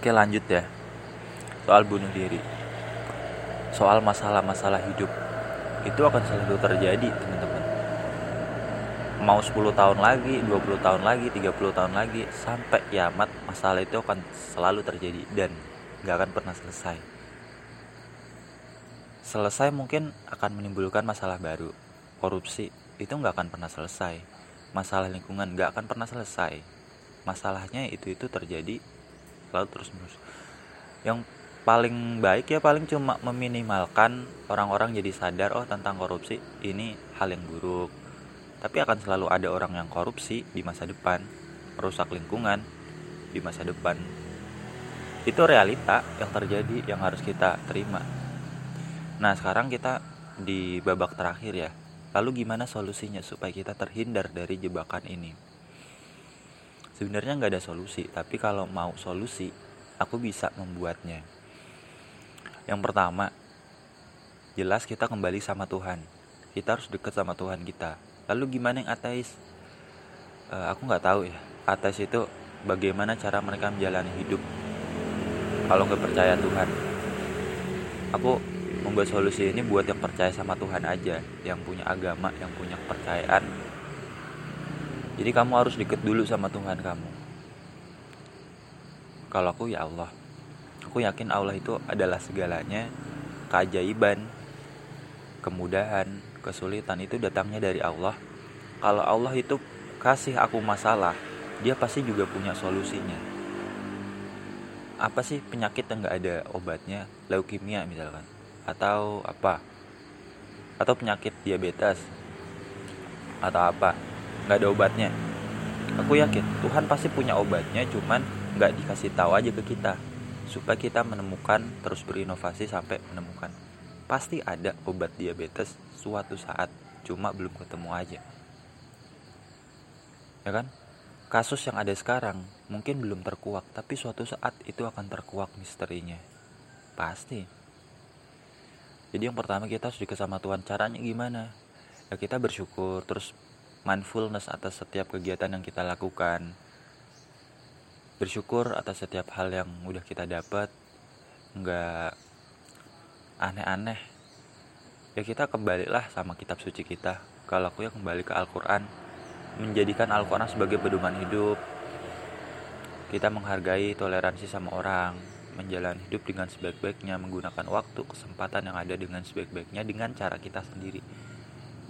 Oke lanjut ya. Soal bunuh diri. Soal masalah-masalah hidup. Itu akan selalu terjadi teman-teman. Mau 10 tahun lagi, 20 tahun lagi, 30 tahun lagi Sampai kiamat masalah itu akan selalu terjadi Dan gak akan pernah selesai. Selesai mungkin akan menimbulkan masalah baru. Korupsi itu gak akan pernah selesai. Masalah lingkungan gak akan pernah selesai. Masalahnya itu-itu terjadi lalu terus menerus. Yang paling baik ya paling cuma meminimalkan orang-orang jadi sadar oh tentang korupsi ini hal yang buruk. Tapi akan selalu ada orang yang korupsi di masa depan merusak lingkungan di masa depan. Itu realita yang terjadi yang harus kita terima. Nah sekarang kita di babak terakhir ya. Lalu gimana solusinya supaya kita terhindar dari jebakan ini sebenarnya nggak ada solusi tapi kalau mau solusi aku bisa membuatnya. Yang pertama jelas kita kembali sama Tuhan. Kita harus dekat sama Tuhan kita. Lalu gimana yang ateis? Uh, aku nggak tahu ya. Ateis itu bagaimana cara mereka menjalani hidup kalau nggak percaya Tuhan. Aku membuat solusi ini buat yang percaya sama Tuhan aja yang punya agama yang punya kepercayaan jadi kamu harus deket dulu sama Tuhan kamu. Kalau aku ya Allah. Aku yakin Allah itu adalah segalanya. Keajaiban, kemudahan, kesulitan itu datangnya dari Allah. Kalau Allah itu kasih aku masalah, dia pasti juga punya solusinya. Apa sih penyakit yang gak ada obatnya? Leukemia misalkan. Atau apa? Atau penyakit diabetes. Atau apa? Nggak ada obatnya. Aku yakin Tuhan pasti punya obatnya cuman nggak dikasih tahu aja ke kita supaya kita menemukan terus berinovasi sampai menemukan. Pasti ada obat diabetes suatu saat cuma belum ketemu aja. Ya kan? Kasus yang ada sekarang mungkin belum terkuak tapi suatu saat itu akan terkuak misterinya. Pasti. Jadi yang pertama kita harus dekat sama Tuhan caranya gimana? Ya kita bersyukur terus mindfulness atas setiap kegiatan yang kita lakukan. Bersyukur atas setiap hal yang udah kita dapat. Nggak aneh-aneh. Ya kita kembalilah sama kitab suci kita. Kalau aku ya kembali ke Al-Quran. Menjadikan Al-Quran sebagai pedoman hidup. Kita menghargai toleransi sama orang. Menjalani hidup dengan sebaik-baiknya. Menggunakan waktu kesempatan yang ada dengan sebaik-baiknya dengan cara kita sendiri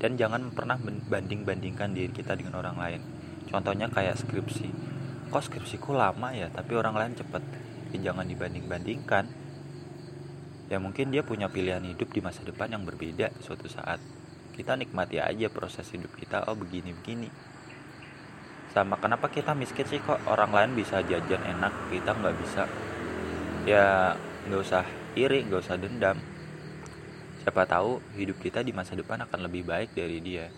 dan jangan pernah banding-bandingkan diri kita dengan orang lain. Contohnya kayak skripsi. Kok skripsiku lama ya tapi orang lain cepet? Ya jangan dibanding-bandingkan. Ya mungkin dia punya pilihan hidup di masa depan yang berbeda suatu saat. Kita nikmati aja proses hidup kita oh begini-begini. Sama kenapa kita miskin sih kok? Orang lain bisa jajan enak kita nggak bisa. Ya nggak usah iri nggak usah dendam Siapa tahu hidup kita di masa depan akan lebih baik dari dia.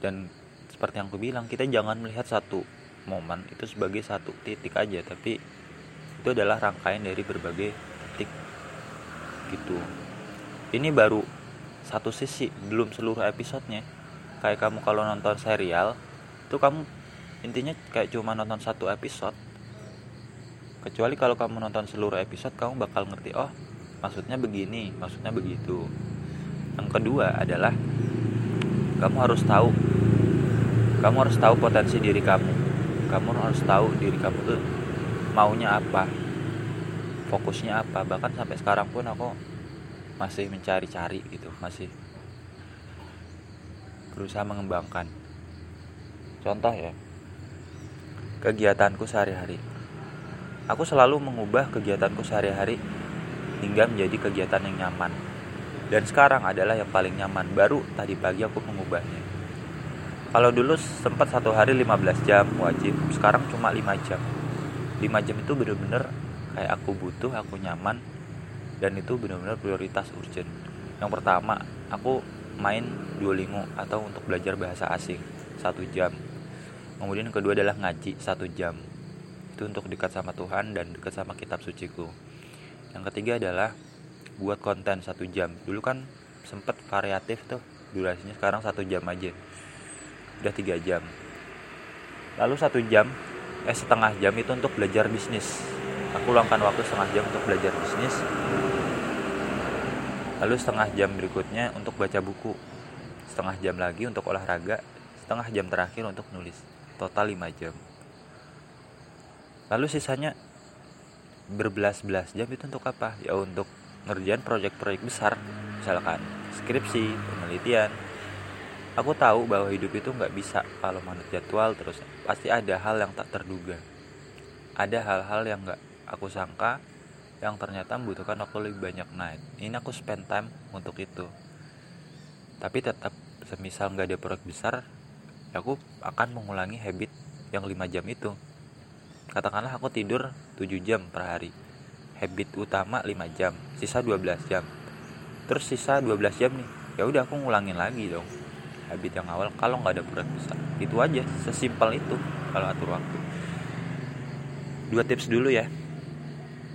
Dan seperti yang aku bilang, kita jangan melihat satu momen itu sebagai satu titik aja, tapi itu adalah rangkaian dari berbagai titik gitu. Ini baru satu sisi, belum seluruh episodenya. Kayak kamu kalau nonton serial, itu kamu intinya kayak cuma nonton satu episode. Kecuali kalau kamu nonton seluruh episode, kamu bakal ngerti, oh maksudnya begini maksudnya begitu. Yang kedua adalah kamu harus tahu. Kamu harus tahu potensi diri kamu. Kamu harus tahu diri kamu tuh maunya apa fokusnya apa. Bahkan sampai sekarang pun aku masih mencari-cari gitu masih berusaha mengembangkan. Contoh ya kegiatanku sehari-hari. Aku selalu mengubah kegiatanku sehari-hari hingga menjadi kegiatan yang nyaman. Dan sekarang adalah yang paling nyaman. Baru tadi pagi aku mengubahnya. Kalau dulu sempat satu hari 15 jam wajib, sekarang cuma 5 jam. 5 jam itu bener-bener kayak aku butuh, aku nyaman, dan itu bener-bener prioritas urgent. Yang pertama, aku main Duolingo atau untuk belajar bahasa asing satu jam. Kemudian kedua adalah ngaji satu jam. Itu untuk dekat sama Tuhan dan dekat sama kitab suciku yang ketiga adalah buat konten satu jam. Dulu kan sempet variatif tuh durasinya sekarang satu jam aja. Udah tiga jam. Lalu satu jam eh setengah jam itu untuk belajar bisnis. Aku luangkan waktu setengah jam untuk belajar bisnis. Lalu setengah jam berikutnya untuk baca buku. Setengah jam lagi untuk olahraga. Setengah jam terakhir untuk nulis. Total 5 jam. Lalu sisanya berbelas-belas jam itu untuk apa? Ya untuk ngerjain proyek-proyek besar. Misalkan skripsi penelitian. Aku tahu bahwa hidup itu nggak bisa kalau manut jadwal terus. Pasti ada hal yang tak terduga. Ada hal-hal yang nggak aku sangka yang ternyata membutuhkan waktu lebih banyak nah ini aku spend time untuk itu. Tapi tetap semisal nggak ada proyek besar aku akan mengulangi habit yang 5 jam itu katakanlah aku tidur 7 jam per hari. Habit utama 5 jam sisa 12 jam. Terus sisa 12 jam nih ya udah aku ngulangin lagi dong. Habit yang awal kalau nggak ada proyek besar itu aja sesimpel itu kalau atur waktu. Dua tips dulu ya